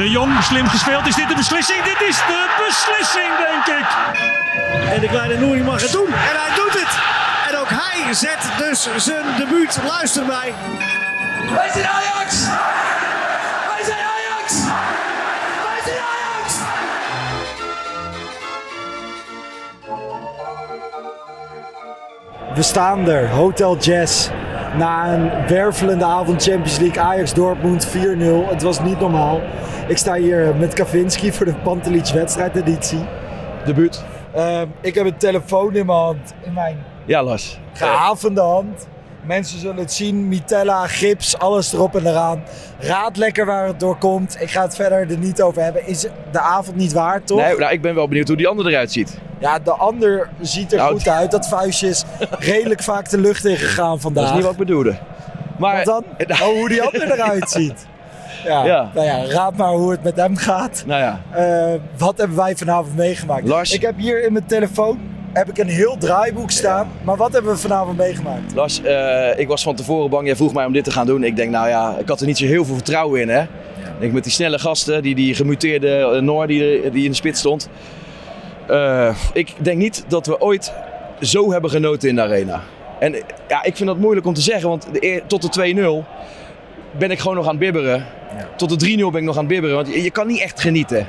De Jong, slim gespeeld. Is dit de beslissing? Dit is de beslissing, denk ik. En de kleine Nouri mag het doen. En hij doet het. En ook hij zet dus zijn debuut. Luister mij. Wij zijn Ajax! Wij zijn Ajax! Wij zijn Ajax! We staan er, Hotel Jazz. Na een wervelende avond Champions League Ajax Dortmund 4-0. Het was niet normaal. Ik sta hier met Kavinski voor de Pantelich wedstrijdeditie. Debuut. Uh, ik heb een telefoon in mijn hand. In mijn Ja, Lars. gehavende hand. Mensen zullen het zien. Mitella, gips, alles erop en eraan. Raad lekker waar het door komt. Ik ga het verder er niet over hebben. Is de avond niet waard, toch? Nee, nou, ik ben wel benieuwd hoe die andere eruit ziet. Ja, de ander ziet er Nou, goed uit. Dat vuistje is redelijk vaak de lucht in gegaan vandaag. Dat is niet wat ik bedoelde. Maar dan? Oh, hoe die ander eruit ziet. Ja, Ja. Nou ja, raad maar hoe het met hem gaat. Nou ja, Eh, wat hebben wij vanavond meegemaakt? Lars. Ik heb hier in mijn telefoon heb ik een heel draaiboek staan. Maar wat hebben we vanavond meegemaakt? Lars, eh, ik was van tevoren bang. Jij vroeg mij om dit te gaan doen. Ik denk, nou ja, ik had er niet zo heel veel vertrouwen in. Hè? Ik denk met die snelle gasten, die, die gemuteerde eh, Noor die, die in de spits stond. Eh, ik denk niet dat we ooit zo hebben genoten in de arena. En ja, ik vind dat moeilijk om te zeggen, want de, tot de 2-0 ben ik gewoon nog aan het bibberen. Tot de 3-0 ben ik nog aan het bibberen, want je, je kan niet echt genieten.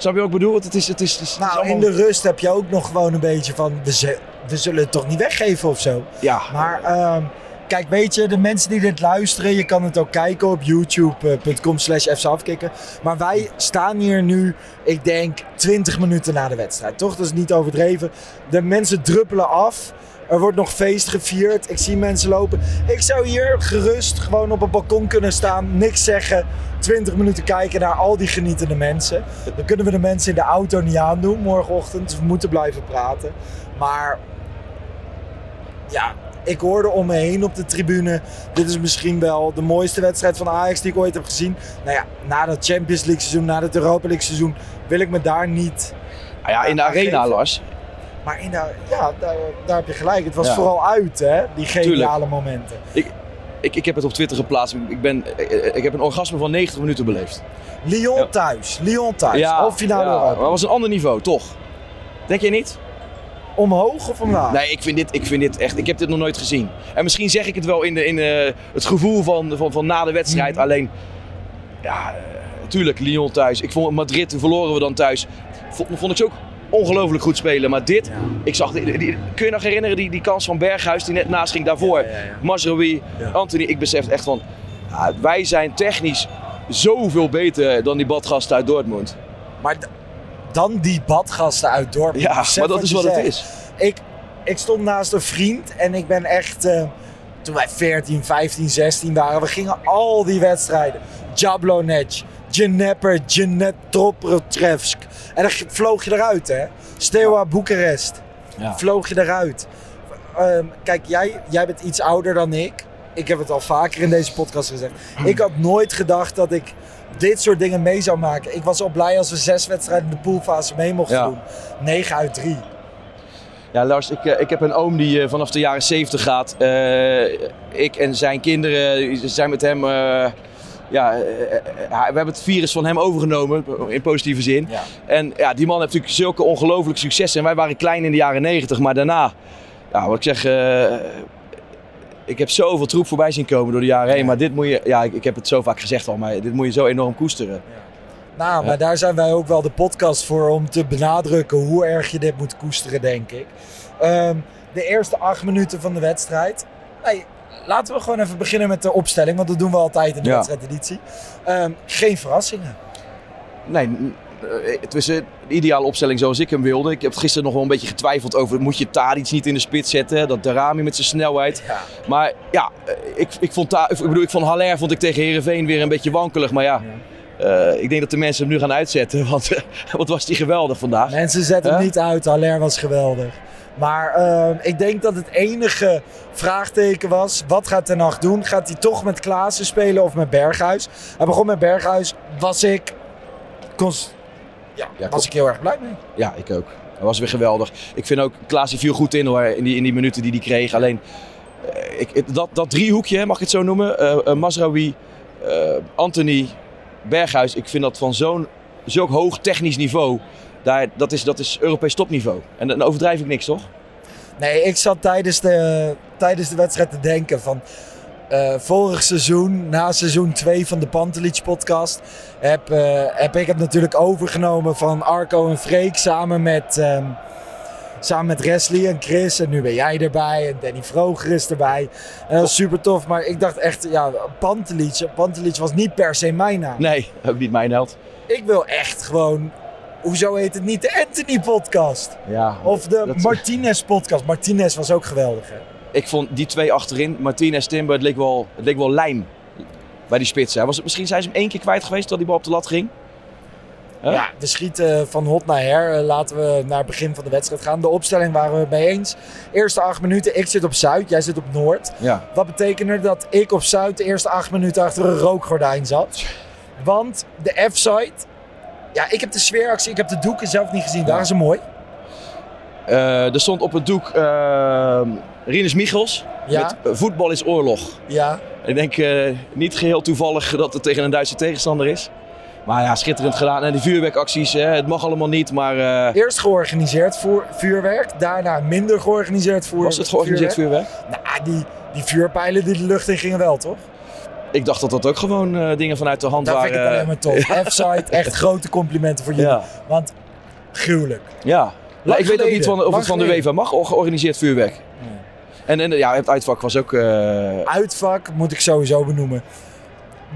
Snap je wat ik bedoel? Het is, het is, het Nou, in de rust heb je ook nog gewoon een beetje van... We, zullen het toch niet weggeven of zo? Ja, Maar ehm, kijk, weet je, de mensen die dit luisteren, je kan het ook kijken op youtube.com slash fcafkikken. Maar wij staan hier nu, ik denk, 20 minuten na de wedstrijd. Toch? Dat is niet overdreven. De mensen druppelen af. Er wordt nog feest gevierd. Ik zie mensen lopen. Ik zou hier gerust gewoon op een balkon kunnen staan. Niks zeggen. 20 minuten kijken naar al die genietende mensen. Dan kunnen we de mensen in de auto niet aandoen morgenochtend. Dus we moeten blijven praten. Maar ja, ik hoorde om me heen op de tribune. Dit is misschien wel de mooiste wedstrijd van Ajax die ik ooit heb gezien. Nou ja, na dat Champions League seizoen, na het Europa League seizoen, wil ik me daar niet. Nou ja in de arena, geven. Lars. Maar in de, ja, daar, daar heb je gelijk. Het was Ja. vooral uit, hè? Die geniale Tuurlijk. momenten. Ik, ik heb het op Twitter geplaatst. Ik, ben, ik, ik heb een orgasme van 90 minuten beleefd. Lyon Ja. thuis, Lyon thuis. halve finale ja, maar het was een ander niveau, toch? Denk je niet? Omhoog of omlaag? Nee, ik vind, dit, ik vind dit echt... Ik heb dit nog nooit gezien. En misschien zeg ik het wel in, de, in de, het gevoel van, van, van na de wedstrijd. Mhm. Alleen, ja, eh, tuurlijk, Lyon thuis. Ik vond Madrid, verloren we dan thuis. Vond, vond ik ze ook ongelooflijk goed spelen. Maar dit, ik zag... Die, die- kun je nog herinneren die, die kans van Berghuis die net naast ging daarvoor? Ja, Anthony. Ik besef echt van... ja, wij zijn technisch zoveel beter dan die badgasten uit Dortmund. Maar dan die badgasten uit Dortmund. Ja, Besef maar dat is wat het is. Ik, ik stond naast een vriend en ik ben echt... eh, toen wij 14, 15, 16 waren, we gingen al die wedstrijden. Jablonec, Djeneper, Djenet Troprotevsk. En dan vloog je eruit, hè. Steaua Boekarest. Ja. Vloog je eruit. Ehm, kijk, jij, jij bent iets ouder dan ik. Ik heb het al vaker in deze podcast gezegd. Ik had nooit gedacht dat ik dit soort dingen mee zou maken. Ik was al blij als we zes wedstrijden in de poolfase mee mochten Ja. doen. 9 uit 3. Ja, Lars, ik, eh, ik heb een oom die eh, vanaf de jaren 70 gaat. Eh, ik en zijn kinderen zijn met hem. Ja, eh, eh, eh, we hebben het virus van hem overgenomen, in positieve zin. Ja. En ja, die man heeft natuurlijk zulke ongelooflijk successen. En wij waren klein in de jaren 90, maar daarna, ja, wat ik zeg, eh, ik heb zoveel troep voorbij zien komen door de jaren heen. Maar dit moet je, ja, ik, ik heb het zo vaak gezegd al, maar dit moet je zo enorm koesteren. Nou, maar daar zijn wij ook wel de podcast voor om te benadrukken hoe erg je dit moet koesteren, denk ik. Ehm, de eerste acht minuten van de wedstrijd. Laten we gewoon even beginnen met de opstelling, want dat doen we altijd in de Ja. wedstrijdeditie. Ehm, geen verrassingen. Nee, eh, het was de ideale opstelling zoals ik hem wilde. Ik heb gisteren nog wel een beetje getwijfeld over... moet je Tadic niet in de spits zetten? Dat Darami met zijn snelheid. Ja. Maar ja, eh, ik, ik, vond, ik bedoel, ik vond Haller vond ik tegen Herenveen weer een beetje wankelig. Maar ja, Eh, ik denk dat de mensen hem nu gaan uitzetten, want wat was die geweldig vandaag. Mensen zetten hem niet uit. Haller was geweldig. Maar ehm, ik denk dat het enige vraagteken was: wat gaat Ten Hag doen? Gaat hij toch met Klaassen spelen of met Berghuis? Hij begon met Berghuis. Was ik, cons- ja, Ja, was ik heel erg blij mee. Ja, ik ook. Dat was weer geweldig. Ik vind ook, Klaas die viel goed in hoor, in die, in die minuten die hij kreeg. Alleen, eh, ik, dat, dat driehoekje, mag ik het zo noemen? eh, Mazraoui, eh, Anthony, Berghuis. Ik vind dat van zo'n zulk hoog technisch niveau. Daar, dat, is, dat is Europees topniveau. En dan overdrijf ik niks, toch? Nee, ik zat tijdens de, tijdens de wedstrijd te denken van... eh, vorig seizoen, na seizoen 2 van de Pantelic podcast... Heb, eh, heb ik het natuurlijk overgenomen van Arco en Freek samen met... ehm, Samen met Wesley en Chris. En nu ben jij erbij. En Danny Vroger is erbij. En dat was super tof. Maar ik dacht echt, ja, Pantelic. Pantelic was niet per se mijn naam. Nee, ook niet mijn held. Ik wil echt gewoon... Hoezo heet het niet de Anthony podcast? Ja, Of de Martinez podcast. Martinez was ook geweldig, hè? Ik vond die twee achterin, Martinez, Timber, het leek wel, het leek wel lijm bij die spitsen. Was het, misschien zijn ze hem één keer kwijt geweest terwijl die bal op de lat ging. Huh? Ja, we schieten van hot naar her. Eh, Laten we naar het begin van de wedstrijd gaan. De opstelling waren we mee eens. Eerste acht minuten, ik zit op Zuid, jij zit op Noord. Ja. Wat betekende dat ik op Zuid de eerste acht minuten achter een rookgordijn zat? Want de F-site... Ja, ik heb de sfeeractie, ik heb de doeken zelf niet gezien. Daar is ze mooi. Eh, er stond op het doek Rinus Michels Ja. met eh, voetbal is oorlog. Ja, Ik denk niet geheel toevallig dat het tegen een Duitse tegenstander is. Maar ja, schitterend gedaan. En die vuurwerkacties, hè, het mag allemaal niet, maar eerst georganiseerd voer, vuurwerk. Daarna minder georganiseerd voer, was het georganiseerd vuurwerk? Nou, die, die vuurpijlen die de lucht in gingen wel, toch? Ik dacht dat dat ook gewoon eh, dingen vanuit de hand Dat waren. vind ik alleen maar tof. F-site, echt grote complimenten voor jullie. Ja. Want gruwelijk. Ja. Ik weet ook niet van, of Lang het van de. UEFA mag, or- georganiseerd vuurwerk. En, en ja, het uitvak was ook... eh, Uitvak moet ik sowieso benoemen.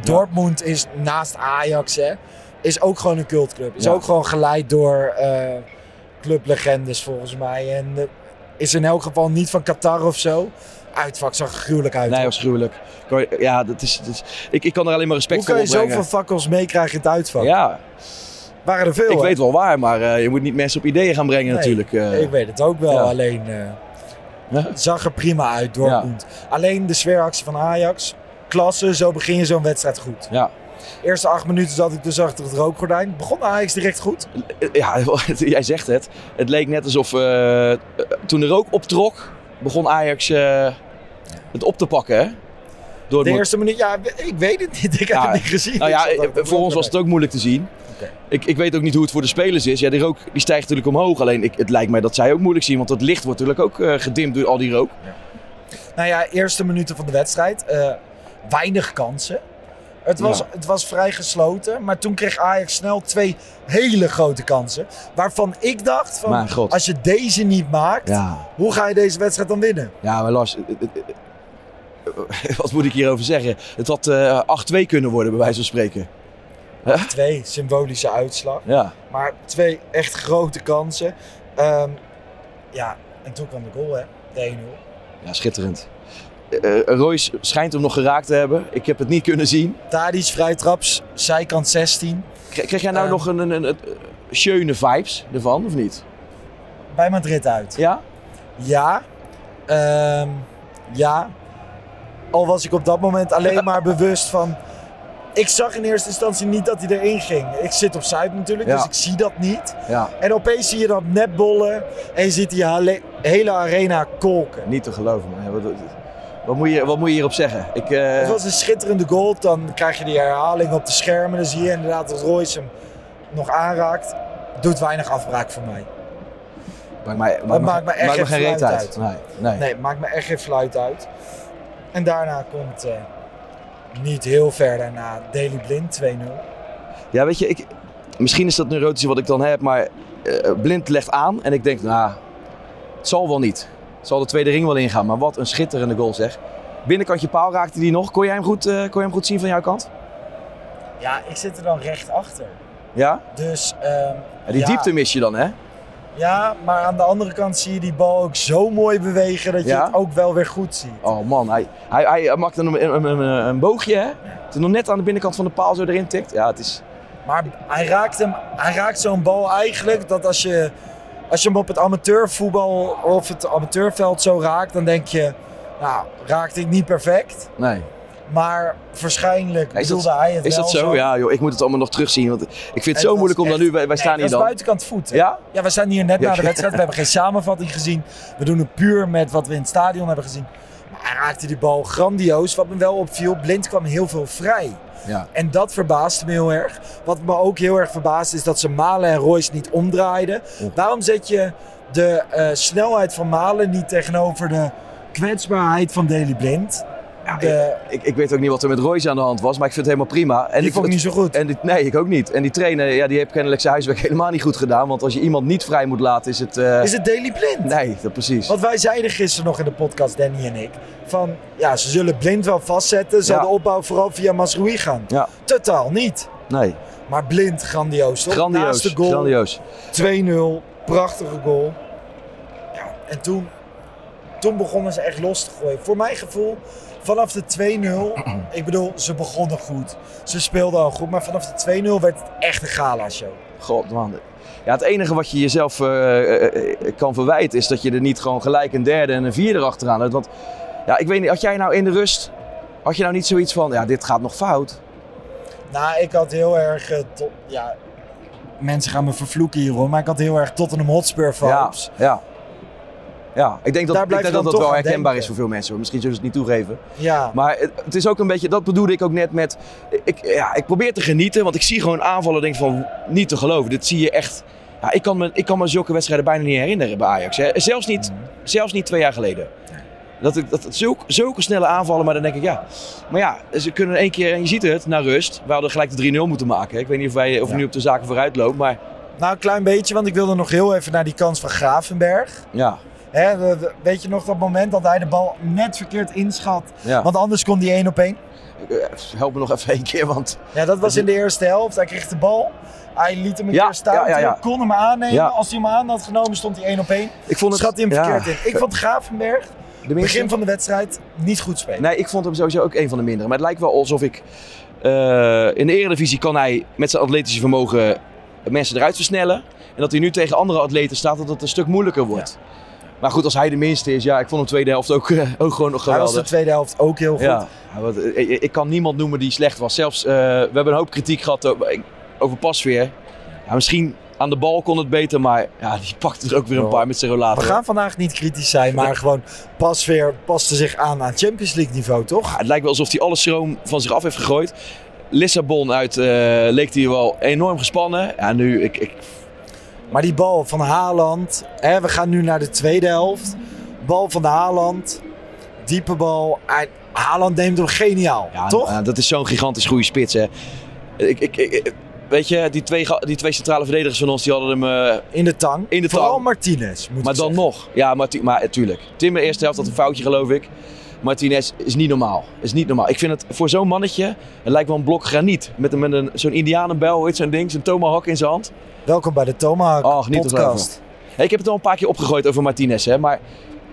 Dortmund is naast Ajax, hè, is ook gewoon een cultclub. Is ook gewoon geleid door eh, clublegendes volgens mij. En is in elk geval niet van Qatar of zo. Uitvak zag er gruwelijk uit. nee, was gruwelijk. Ja, dat is, dat is- ik, ik kan er alleen maar respect Hoe kan je voor zoveel fakkels meekrijgen in het uitvak? Ja, Waren er veel, ik hè? weet wel waar, maar eh, je moet niet mensen op ideeën gaan brengen Nee, natuurlijk. eh. Ik weet het ook wel, Ja. alleen eh, Ja. het zag er prima uit, Dortmund. Alleen de sfeeractie van Ajax, klasse, zo begin je zo'n wedstrijd goed. Ja. Eerste acht minuten zat ik dus achter het rookgordijn. Begon Ajax direct goed? Ja, jij zegt het. Het leek net alsof eh, toen de rook optrok, begon Ajax eh, het op te pakken. Hè? Door De eerste minuut, ja, ik weet het niet. Ik heb het niet gezien. Nou ja, voor ons was het ook moeilijk te zien. Ik, ik weet ook niet hoe het voor de spelers is. Ja, die rook die stijgt natuurlijk omhoog. Alleen ik, het lijkt mij dat zij ook moeilijk zien. Want het licht wordt natuurlijk ook eh, gedimd door al die rook. Nou ja, eerste minuten van de wedstrijd. eh, weinig kansen. Het was, Ja. het was vrij gesloten. Maar toen kreeg Ajax snel twee hele grote kansen. Waarvan ik dacht, van, als je deze niet maakt, Ja, hoe ga je deze wedstrijd dan winnen? ja maar Lars, eh, eh, eh, wat moet ik hierover zeggen? Het had eh 8-2 kunnen worden, bij wijze van spreken. Twee symbolische uitslag. Ja, Maar twee echt grote kansen. Ehm, ja, en toen kwam de goal, hè. De 1-0. ja schitterend. Eh, eh, Royce schijnt hem nog geraakt te hebben. Ik heb het niet kunnen zien. Tadic, vrijtraps, zijkant 16. Krijg krijg jij nou Ehm. nog een, een, een, een schöne vibes ervan, of niet? Bij Madrid uit. Ja? Ja. Ehm, ja. Al was ik op dat moment alleen maar bewust van... Ik zag in eerste instantie niet dat hij erin ging. Ik zit op Zuid natuurlijk, Ja. dus ik zie dat niet. Ja, En opeens zie je dat netbollen en je ziet die hele, hele arena kolken. niet te geloven. Man. Wat, moet je, wat moet je hierop zeggen? Ik, eh, Het was een schitterende goal. Dan krijg je die herhaling op de schermen. Dan zie je inderdaad dat Royce hem nog aanraakt. Doet weinig afbraak voor mij. maakt mij, Dat maakt me echt maakt geen geen reet fluit uit. uit. Nee, nee. Nee, maakt me echt geen fluit uit. En daarna komt eh, niet heel ver daarna Daily Blind 2-0. Ja, weet je, ik, misschien is dat neurotisch wat ik dan heb, maar eh, Blind legt aan en ik denk, nou, het zal wel niet. Zal de tweede ring wel ingaan, maar wat een schitterende goal zeg. Binnenkantje paal raakte die nog. Kon jij hem goed, eh, kon jij hem goed zien van jouw kant? Ja, ik zit er dan recht achter. Ja? Dus ja die ja, diepte mis je dan, hè? Ja, maar aan de andere kant zie je die bal ook zo mooi bewegen dat je Ja? het ook wel weer goed ziet. Oh man, hij, hij, hij maakt een, een, een, een, een boogje, hè? Toen nog net aan de binnenkant van de paal zo erin tikt. Ja, het is, Maar hij raakt, hem, hij raakt zo'n bal eigenlijk dat als je, als je hem op het amateurvoetbal of het amateurveld zo raakt, dan denk je, nou, raakte ik niet perfect. Nee. Maar waarschijnlijk Is dat, hij het is dat zo? Ja, joh, ik moet het allemaal nog terugzien. Want ik vind het zo moeilijk om dan nu... Wij, wij Nee, staan dat hier is dan. buitenkant voet. hè? Ja? Ja, we zijn hier net Ja, na de wedstrijd. We hebben geen samenvatting gezien. We doen het puur met wat we in het stadion hebben gezien. Maar hij raakte die bal grandioos. Wat me wel opviel, Blind kwam heel veel vrij. Ja. En dat verbaasde me heel erg. Wat me ook heel erg verbaasde is dat ze Malen en Royce niet omdraaiden. Waarom zet je de eh, snelheid van Malen niet tegenover de kwetsbaarheid van Daley Blind? De, Ik, ik weet ook niet wat er met Royce aan de hand was, maar ik vind het helemaal prima. En die vond ik niet zo goed. En die, nee, ik ook niet. En die trainer, ja, die heeft kennelijk zijn huiswerk helemaal niet goed gedaan. Want als je iemand niet vrij moet laten, is het... eh, Is het Daley Blind? Nee, dat precies. Want wij zeiden gisteren nog in de podcast, Danny en ik, van ja, ze zullen blind wel vastzetten. Zal Ja. de opbouw vooral via Masroui gaan? Ja, Totaal niet. nee. Maar blind, grandioos toch? Naast Grandioos, de goal, grandioos. 2-0, prachtige goal. Ja, en toen, toen begonnen ze echt los te gooien. Voor mijn gevoel, vanaf de 2-0, ik bedoel, ze begonnen goed. Ze speelden al goed, maar vanaf de 2-0 werd het echt een gala-show. God, man. Ja, het enige wat je jezelf eh, eh, eh, kan verwijten is dat je er niet gewoon gelijk een derde en een vierde achteraan hebt. Want ja, ik weet niet, had jij nou in de rust, had je nou niet zoiets van, ja, dit gaat nog fout? Nou, ik had heel erg, tot, ja, mensen gaan me vervloeken hierom, maar ik had heel erg Tottenham Hotspur vibes. ja. Ja, ik denk dat ik denk dat, wel herkenbaar denken. is voor veel mensen. Misschien zullen ze het niet toegeven. Ja. Maar het, het is ook een beetje, dat bedoelde ik ook net met, ik, ja, ik probeer te genieten, want ik zie gewoon aanvallen en denk van, niet te geloven. Dit zie je echt, ja, ik, kan me, ik kan me zulke wedstrijden bijna niet herinneren bij Ajax. Hè. Zelfs, niet, zelfs niet twee jaar geleden. Dat, ik, dat, zulke, zulke snelle aanvallen, maar dan denk ik, ja. Maar ja, ze kunnen één keer, en je ziet het, naar rust. We hadden gelijk de 3-0 moeten maken. Ik weet niet of wij of we nu op de zaken vooruit lopen, maar Nou, een klein beetje, want ik wilde nog heel even naar die kans van Gravenberg. ja. Hè, weet je nog dat moment dat hij de bal net verkeerd inschat? ja. Want anders kon hij één op één. Eh, Help me nog even één keer, want Ja, dat was in de eerste helft. Hij kreeg de bal. Hij liet hem een Ja, keer staan. ja, ja, ja. kon hem aannemen. Als hij hem aan had genomen, stond hij één op één. ik vond het... Schat hij hem verkeerd in. Ik vond Gravenberg, de begin van de wedstrijd, niet goed spelen. Nee, ik vond hem sowieso ook een van de mindere. Maar het lijkt wel alsof ik... eh, in de Eredivisie kan hij met zijn atletische vermogen mensen eruit versnellen. En dat hij nu tegen andere atleten staat, dat het een stuk moeilijker wordt. Maar goed, als hij de minste is, ja, ik vond hem tweede helft ook, eh, ook gewoon nog hij was geweldig. de tweede helft ook heel goed. Ja, Ja, wat, eh, ik, ik kan niemand noemen die slecht was. Zelfs, eh, we hebben een hoop kritiek gehad over, over Pasveer. Ja, misschien aan de bal kon het beter, maar ja, die pakte er ook weer een paar met zijn rollator. We gaan vandaag niet kritisch zijn, maar gewoon pas weer paste zich aan aan Champions League niveau, toch? Ja, het lijkt wel alsof hij alle stroom van zich af heeft gegooid. Lissabon uit eh, leek hij wel enorm gespannen. Ja, nu, ik, ik, Maar die bal van Haaland, hè, we gaan nu naar de tweede helft. Bal van Haaland, diepe bal. Haaland neemt hem geniaal, ja, toch? ja, dat is zo'n gigantisch goede spits. Hè. Ik, ik, ik- weet je, die twee, die twee centrale verdedigers van ons, die hadden hem... eh, In de tang. In de Vooral tang. Martinez, moet maar dan zeggen. nog. Ja, maar, maar natuurlijk. Timmer eerste helft had een foutje, geloof ik. Martinez is niet normaal. Is niet normaal. Ik vind het voor zo'n mannetje, het lijkt wel een blok graniet. Met, een- met een, zo'n indianenbel, hoe heet zo'n ding? Zo'n tomahawk in zijn hand. Welkom bij de Oh, te podcast. Hey, ik heb het al een paar keer opgegooid over Martinez, hè, maar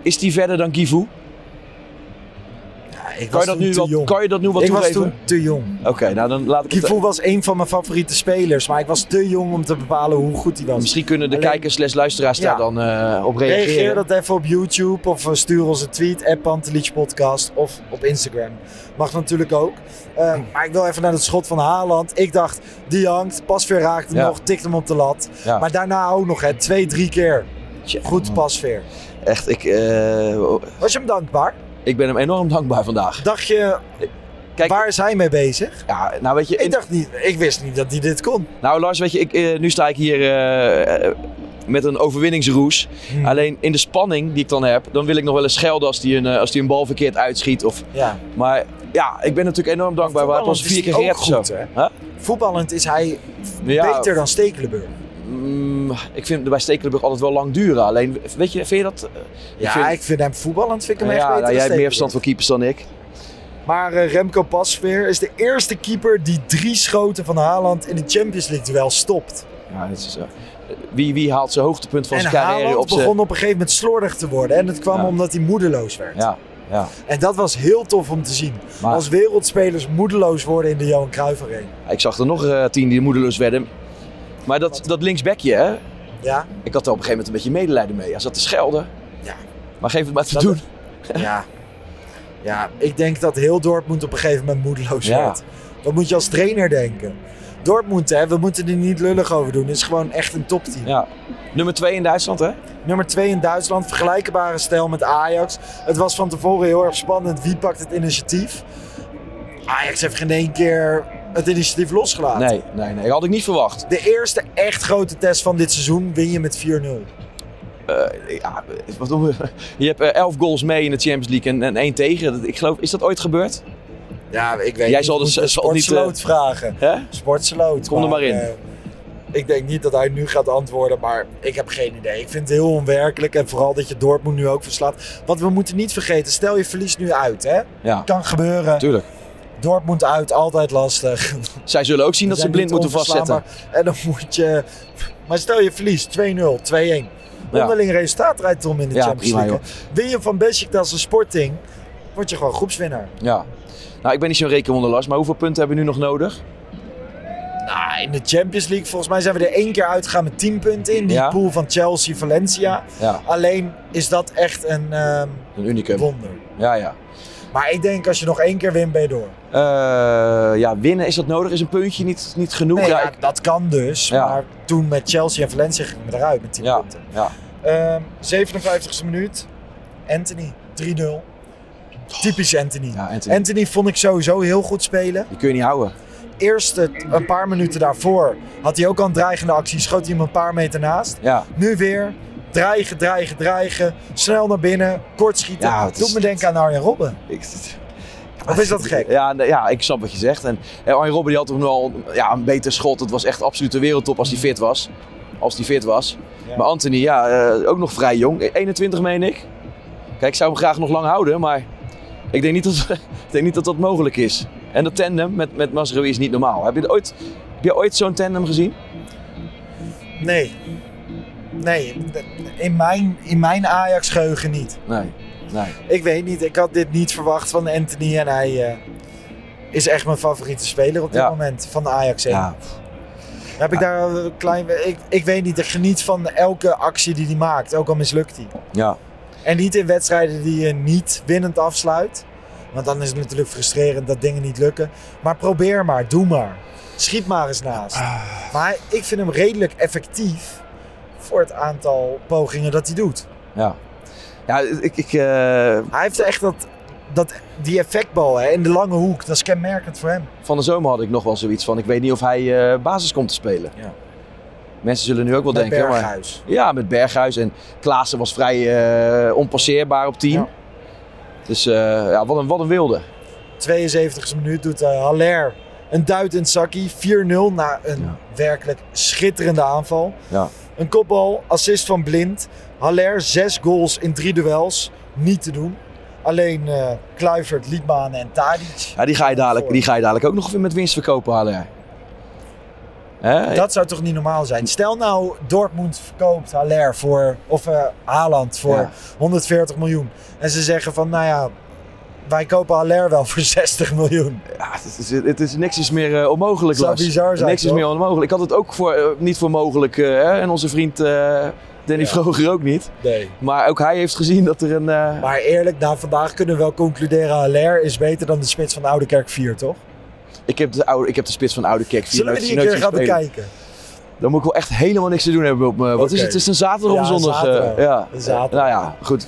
is die verder dan Givu? Ik Kan was je, dat nu te wat, jong. kan je dat nu wat ik was toen te jong. Oké, nou dan laat ik het... Kivu was een van mijn favoriete spelers, maar ik was te jong om te bepalen hoe goed hij was. Misschien kunnen de Alleen- kijkers slash luisteraars Ja. daar dan eh, op reageren. Reageer dat even op YouTube of eh, stuur ons een tweet, app Pantelich Podcast of op Instagram. Mag natuurlijk ook. Eh, maar ik wil even naar het schot van Haaland. Ik dacht, die hangt, pasveer raakt hem Ja. nog, tikt hem op de lat. Ja. Maar daarna ook nog, hè, twee, drie keer. Goed pasveer. Echt, ik, eh, Was je hem dankbaar? Ik ben hem enorm dankbaar vandaag. Dacht je, Kijk, waar is hij mee bezig? ja, nou weet je... in- Ik dacht niet, ik wist niet dat hij dit kon. Nou Lars, weet je, ik, eh, nu sta ik hier eh, eh, met een overwinningsroes. Hmm. Alleen in de spanning die ik dan heb, dan wil ik nog wel eens schelden als die een, als die een bal verkeerd uitschiet. Of, Ja. maar ja, ik ben natuurlijk enorm dankbaar. We hebben ons vier keer gered Huh? Voetballend is hij Ja. beter dan Stekelenburg. Mm, ik vind bij Stekelenburg altijd wel lang duren. Alleen, weet je, vind je dat... eh, Ja, vind- ik vind hem voetballend vind ik hem echt ja, beter nou, dan jij hebt meer verstand van keepers dan ik. Maar eh, Remco Pasveer is de eerste keeper die drie schoten van Haaland in de Champions League duel stopt. Ja, dat is, eh, wie, wie haalt zijn hoogtepunt van en zijn carrière Haaland op zijn... begon op een gegeven moment slordig te worden. En dat kwam Ja. omdat hij moedeloos werd. Ja, Ja. En dat was heel tof om te zien. Maar- Als wereldspelers moedeloos worden in de Johan Cruijff Arena. Ik zag er nog eh, tien die moedeloos werden. Maar dat, dat linksbekje, hè? Ja, Ik had er op een gegeven moment een beetje medelijden mee. Hij zat te schelden. Ja. Maar geef het maar te Dat- doen. ja. Ja, ik denk dat heel Dortmund op een gegeven moment moedeloos Ja. wordt. Wat moet je als trainer denken? Dortmund, hè, we moeten er niet lullig over doen. Het is gewoon echt een topteam. Ja. Nummer 2 in Duitsland, hè? Nummer 2 in Duitsland, vergelijkbare stijl met Ajax. Het was van tevoren heel erg spannend. Wie pakt het initiatief? Ajax heeft geen één keer het initiatief losgelaten. Nee, nee, nee. Had ik niet verwacht. De eerste echt grote test van dit seizoen win je met 4-0. Eh, ja, wat doen we? Je hebt eh, 11 goals mee in de Champions League en, en één tegen. Ik geloof, is dat ooit gebeurd? Ja, ik weet Jij niet. zal dus- moet zal niet, Sportsloot vragen. Hè? Sportsloot. Kom er maar in. eh, ik denk niet dat hij nu gaat antwoorden, maar ik heb geen idee. Ik vind het heel onwerkelijk en vooral dat je Dortmund nu ook verslaat. Want we moeten niet vergeten, stel je verliest nu uit, hè? Ja, Kan gebeuren. tuurlijk. Dortmund uit, altijd lastig. Zij zullen ook zien dat ze blind moeten vastzetten. En dan moet je... Maar stel je verliest 2-0, 2-1. Ja. Onderling resultaat rijdt om in de Ja, Champions League. Win je van Besiktas een Sporting, word je gewoon groepswinnaar. Ja. Nou, ik ben niet zo'n rekenwonder, Lars, maar hoeveel punten hebben we nu nog nodig? Nou, in de Champions League, volgens mij zijn we er één keer uitgegaan met 10 punten in. Die Ja. pool van Chelsea, Valencia. Ja, Alleen is dat echt een ehm, een unicum. wonder. Ja, ja. Maar ik denk als je nog één keer wint, ben je door. Eh, ja, winnen, is dat nodig? Is een puntje niet, niet genoeg? Nee, ja, ja, ik- dat kan dus. Ja. Maar toen met Chelsea en Valencia gingen we eruit met 10 ja, punten. ja. Ehm 57e minuut. Anthony, 3-0. Typisch Anthony. Ja, Anthony. Anthony vond ik sowieso heel goed spelen. Die kun je niet houden. Eerst het- een paar minuten daarvoor had hij ook al een dreigende actie. Schoot hij hem een paar meter naast. Ja, Nu weer dreigen, dreigen, dreigen. Snel naar binnen, kort schieten. Ja, is- Doet me denken aan Arjen Robben. ik, Of is dat gek? Ja, ja, ik snap wat je zegt. En eh, Arjen Robben die had toch nog wel ja, een beter schot. Het was echt absoluut de wereldtop als hij fit was. Als hij fit was. Ja. Maar Anthony, ja, eh, ook nog vrij jong. 21 meen ik. Kijk, ik zou hem graag nog lang houden, maar ik denk niet dat, ik denk niet dat dat mogelijk is. En dat tandem met, met Mazraoui is niet normaal. Heb je, ooit, heb je ooit zo'n tandem gezien? Nee. Nee, in mijn, in mijn Ajax-geheugen niet. Nee. nee. Ik weet niet, ik had dit niet verwacht van Anthony. En hij eh, is echt mijn favoriete speler op dit Ja. moment van de Ajax 1. Ja, Heb ik daar een klein... Ik, ik weet niet, ik geniet van elke actie die hij maakt. Ook al mislukt hij. ja. En niet in wedstrijden die je niet winnend afsluit. Want dan is het natuurlijk frustrerend dat dingen niet lukken. Maar probeer maar, doe maar. Schiet maar eens naast. Maar ik vind hem redelijk effectief voor het aantal pogingen dat hij doet. ja. ja ik, ik, eh, Hij heeft echt dat, dat, die effectbal hè, in de lange hoek. Dat is kenmerkend voor hem. van de zomer had ik nog wel zoiets van. Ik weet niet of hij eh, basis komt te spelen. Ja. Mensen zullen nu ook wel Met denken. maar- Berghuis. Ja, met Berghuis. En Klaassen was vrij eh, onpasseerbaar op 10. Ja. Dus eh, ja, wat een, wat een wilde. 72e minuut doet uh, Haller een duit in het zakkie. 4-0 na een Ja. werkelijk schitterende aanval. Ja. Een kopbal, assist van Blind. Haller, zes goals in drie duels. Niet te doen. Alleen eh Kluivert, Liedmanen en Tadic. Ja, die, ga je dadelijk, die ga je dadelijk ook nog weer met winst verkopen, Haller. Hè? Dat zou toch niet normaal zijn? Stel nou Dortmund verkoopt Haller voor, of eh Haaland voor Ja. 140 miljoen. En ze zeggen van, nou ja, wij kopen Haller wel voor 60 miljoen. Ja, het is, het is, niks is meer eh, onmogelijk, Zou Lars. bizar zijn, Niks is toch? meer onmogelijk. Ik had het ook voor, eh, niet voor mogelijk. eh, hè? en onze vriend Danny Ja. Vroger ook niet. Nee. Maar ook hij heeft gezien dat er een... Maar eerlijk, na vandaag kunnen we wel concluderen, Haller is beter dan de spits van Oude Kerk 4, toch? ik, heb de oude, ik heb de spits van Oude Kerk. Zullen we die een keer gaan bekijken? Dan moet ik wel echt helemaal niks te doen hebben op me. Wat is het? Het is een zaterdag Ja, zondag? zaterdag. ja. Een zaterdag. Nou ja, goed.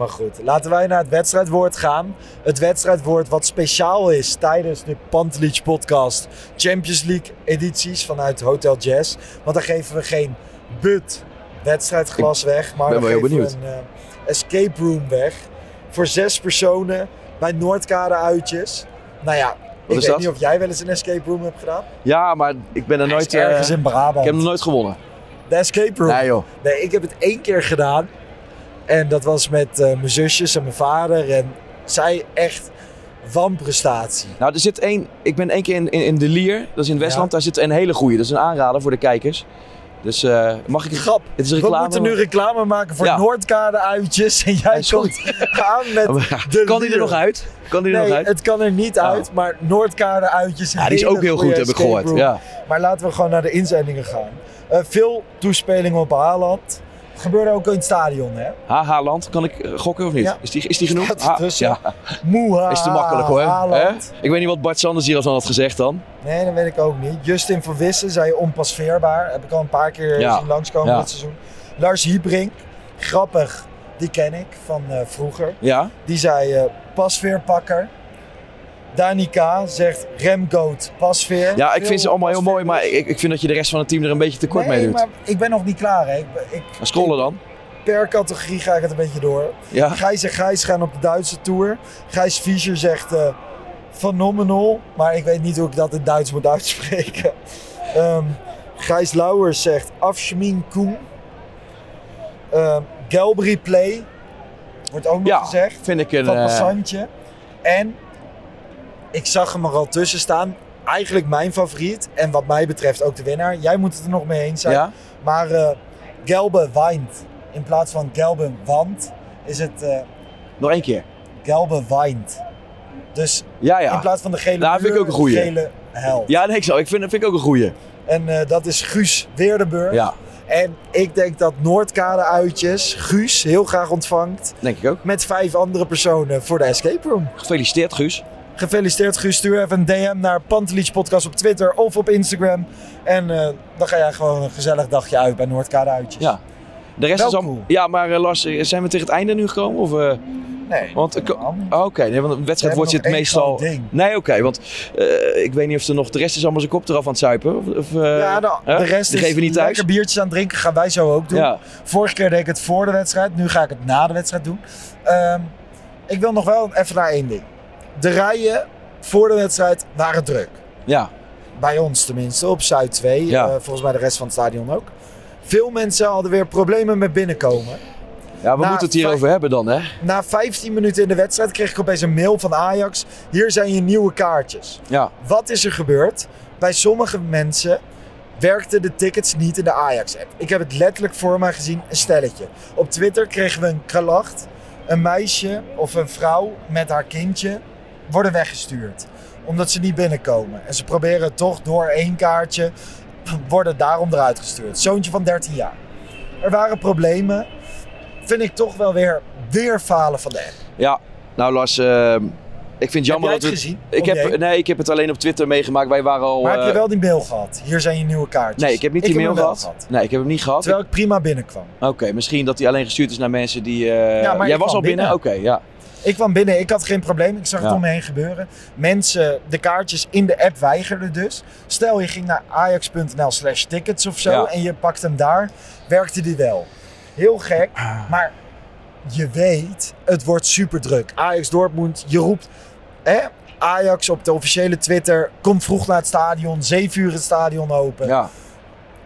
Maar goed, laten wij naar het wedstrijdwoord gaan. Het wedstrijdwoord wat speciaal is tijdens de Pantelich podcast Champions League edities vanuit Hotel Jazz. Want dan geven we geen but wedstrijdglas weg, maar ben dan wel heel geven we een eh, escape room weg. Voor zes personen bij Noordkade uitjes. Nou ja, ik weet dat? niet of jij wel eens een escape room hebt gedaan. Ja, maar ik ben er nooit... is ergens eh, in Brabant. ik heb nog nooit gewonnen. De escape room. Nee joh. Nee, ik heb het één keer gedaan. En dat was met eh, mijn zusjes en mijn vader. En zij echt wanprestatie. Nou, er zit één... Ik ben één keer in, in, in De Lier, dat is in Westland. Ja. Daar zit een hele goeie. Dat is een aanrader voor de kijkers. Dus eh, mag ik... Grap. Het is een We reclame. moeten nu reclame maken voor Ja. Noordkade uitjes. En jij komt aan met de kan die er nog uit? Kan die er Nee, nog uit? het kan er niet Oh. uit, maar Noordkade uitjes. Ja, die is ook heel goede goed, heb ik gehoord. Ja. Maar laten we gewoon naar de inzendingen gaan. Eh, veel toespelingen op Haaland. Gebeurde ook in het stadion, hè? Ha, Haaland, kan ik eh, gokken of niet? Ja. Is, die, is die genoeg? Staat Ha- ertussen. ja, Moeha, is te makkelijk hoor. Hè? Ik weet niet wat Bart Sanders hier al had gezegd dan. Nee, dat weet ik ook niet. Justin van Wissen zei onpasveerbaar. Heb ik al een paar keer Ja. zien langskomen Ja. dit seizoen. Lars Hiebrink, grappig, die ken ik van eh, vroeger. Ja? Die zei eh, pasveerpakker. Danica zegt remgoat pasveer. Ja, ik vind ze allemaal heel mooi, maar ik, ik vind dat je de rest van het team er een beetje tekort mee Nee, doet. maar ik ben nog niet klaar. Hè. Ik, ik, Maar Scrollen dan. per categorie ga ik het een beetje door. Ja. Gijs en Gijs gaan op de Duitse tour. Gijs Fischer zegt eh phenomenal. Maar ik weet niet hoe ik dat in Duits moet uitspreken. Ehm Gijs Lauwers zegt Afschmin Koen. Ehm Gelbry Play. Wordt ook nog Ja, gezegd. vind ik een... Van eh, Passantje. En ik zag hem er al tussen staan. Eigenlijk mijn favoriet. En wat mij betreft ook de winnaar. Jij moet het er nog mee eens zijn. ja? Maar eh Gelbe Weint. In plaats van Gelbe Want is het eh, Nog één keer. Gelbe Weint. Dus Ja, in ja. plaats van de gele Nou, vind ik muur, ook een goeie. gele hel. Ja, nee, ik, zo. ik vind, vind ik ook een goeie. En eh, dat is Guus Weerdenburg. Ja, En ik denk dat Noordkade uitjes Guus heel graag ontvangt. denk ik ook. Met vijf andere personen voor de escape room. Gefeliciteerd, Guus. Gefeliciteerd Guus. Stuur even een DM naar Pantelich Podcast op Twitter of op Instagram. En eh, dan ga jij gewoon een gezellig dagje uit bij Noordkade uitjes. Ja. De rest Wel is al... cool. Ja, maar eh, Lars, eh, zijn we tegen het einde nu gekomen? Of, Nee, want, oh, Oké, nee, want een wedstrijd We wordt nog één meestal... ding. Nee, oké, want ik weet niet of er nog... De rest is allemaal zijn kop eraf aan het zuipen. Of, of, Ja, de, hè? de rest Die is geven niet thuis. lekker biertjes aan het drinken. Gaan wij zo ook doen. Ja, Vorige keer deed ik het voor de wedstrijd. Nu ga ik het na de wedstrijd doen. Ehm, ik wil nog wel even naar één ding. De rijen voor de wedstrijd waren druk. ja. Bij ons tenminste, op Zuid 2. Ja. Eh, volgens mij de rest van het stadion ook. Veel mensen hadden weer problemen met binnenkomen. ja we moeten het hierover hebben dan, hè? Na 15 minuten in de wedstrijd kreeg ik opeens een mail van Ajax. Hier zijn je nieuwe kaartjes. Ja. Wat is er gebeurd? Bij sommige mensen werkten de tickets niet in de Ajax-app. Ik heb het letterlijk voor mij gezien, een stelletje. Op Twitter kregen we een klacht. Een meisje of een vrouw met haar kindje worden weggestuurd. Omdat ze niet binnenkomen. En ze proberen toch door één kaartje, worden daarom eruit gestuurd. Zoontje van 13 jaar. Er waren problemen. Vind ik toch wel weer, weer falen van de app. Ja. Nou, Lars, eh, ik vind het jammer jij dat het we... gezien? Ik heb, nee, ik heb het alleen op Twitter meegemaakt. Wij waren al... Maar heb je eh, wel die mail gehad? Hier zijn je nieuwe kaartjes. Nee, ik heb niet die mail gehad. Nee, ik heb hem niet gehad. Terwijl ik prima binnenkwam. Oké, misschien dat hij alleen gestuurd is naar mensen die... eh, Ja, maar Jij was al binnen? binnen. Oké, ja. Ik kwam binnen, ik had geen probleem. Ik zag het om me heen gebeuren. Mensen, de kaartjes in de app weigerden dus. Stel je ging naar ajax.nl slash tickets of zo Ja. en je pakt hem daar, werkte die wel. Heel gek, maar je weet, het wordt super druk. Ajax Dortmund, je roept, hè? Ajax op de officiële Twitter, kom vroeg naar het stadion, 7 uur het stadion open. ja.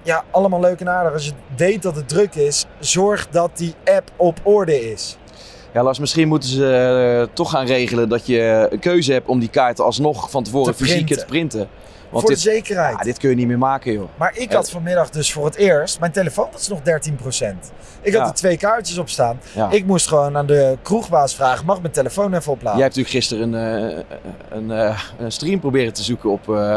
ja, allemaal leuk en aardig. Als je weet dat het druk is, zorg dat die app op orde is. Ja, Lars, misschien moeten ze eh, toch gaan regelen dat je een keuze hebt om die kaarten alsnog van tevoren Te fysiek te printen. Want voor dit, de zekerheid. ja, dit kun je niet meer maken, joh. Maar ik had vanmiddag dus voor het eerst, mijn telefoon was nog 13%. Ik had er twee kaartjes op staan. Ja. Ik moest gewoon aan de kroegbaas vragen, mag mijn telefoon even opladen? Jij hebt natuurlijk gisteren een, eh, een, eh, een stream proberen te zoeken op, eh,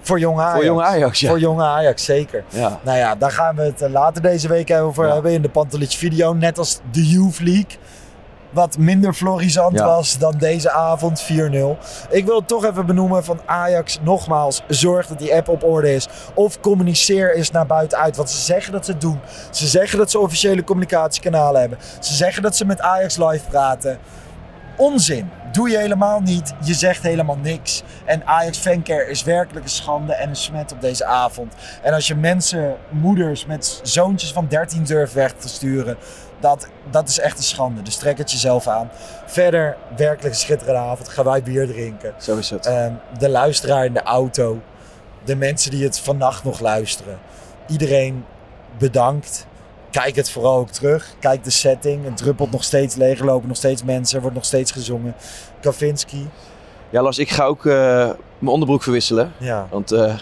Voor jonge Ajax. voor jonge Ajax. Ja. Voor jonge Ajax, zeker. Ja. Nou ja, daar gaan we het eh, later deze week over hebben in de Pantelich video. Net als de Youth League. Wat minder florisant Ja. was dan deze avond 4-0. Ik wil het toch even benoemen van Ajax. Nogmaals, zorg dat die app op orde is. Of communiceer eens naar buiten uit. Want ze zeggen dat ze het doen. Ze zeggen dat ze officiële communicatiekanalen hebben. Ze zeggen dat ze met Ajax live praten. Onzin. Doe je helemaal niet. Je zegt helemaal niks. En Ajax Fancare is werkelijk een schande en een smet op deze avond. En als je mensen, moeders met zoontjes van 13 durft weg te sturen, dat, dat is echt een schande. Dus trek het jezelf aan. Verder, werkelijk een schitterende avond. Gaan wij bier drinken. Zo is het. Ehm, de luisteraar in de auto. De mensen die het vannacht nog luisteren. Iedereen bedankt. Kijk het vooral ook terug. Kijk de setting. Het druppelt nog steeds leeg. Lopen nog steeds mensen. Er wordt nog steeds gezongen. Kavinski. Ja, Lars, ik ga ook eh, mijn onderbroek verwisselen. Ja, Want eh,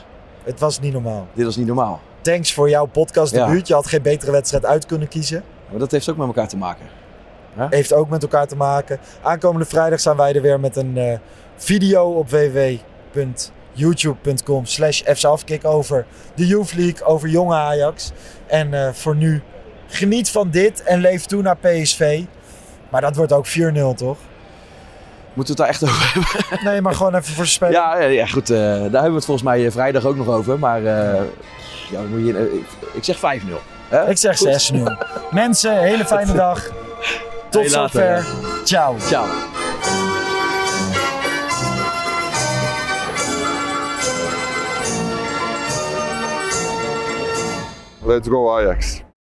het was niet normaal. dit was niet normaal. thanks voor jouw podcast Ja. debuut. Je had geen betere wedstrijd uit kunnen kiezen. Maar dat heeft ook met elkaar te maken. Heeft ook met elkaar te maken. Aankomende vrijdag zijn wij er weer met een eh, video op www.youtube.com slash over de Youth League, over jonge Ajax. En eh, voor nu, geniet van dit en leef toe naar PSV. Maar dat wordt ook 4-0, toch? Moeten we het daar echt over hebben? Nee, maar gewoon even voor spelen. Ja, ja, ja, goed. eh, daar hebben we het volgens mij vrijdag ook nog over. Maar eh, ja, moet je, ik, zeg 5-0. hè? Ik zeg Goed. 6-0. Mensen, hele fijne dag. Tot zover. Ciao. Ciao. Let's go Ajax.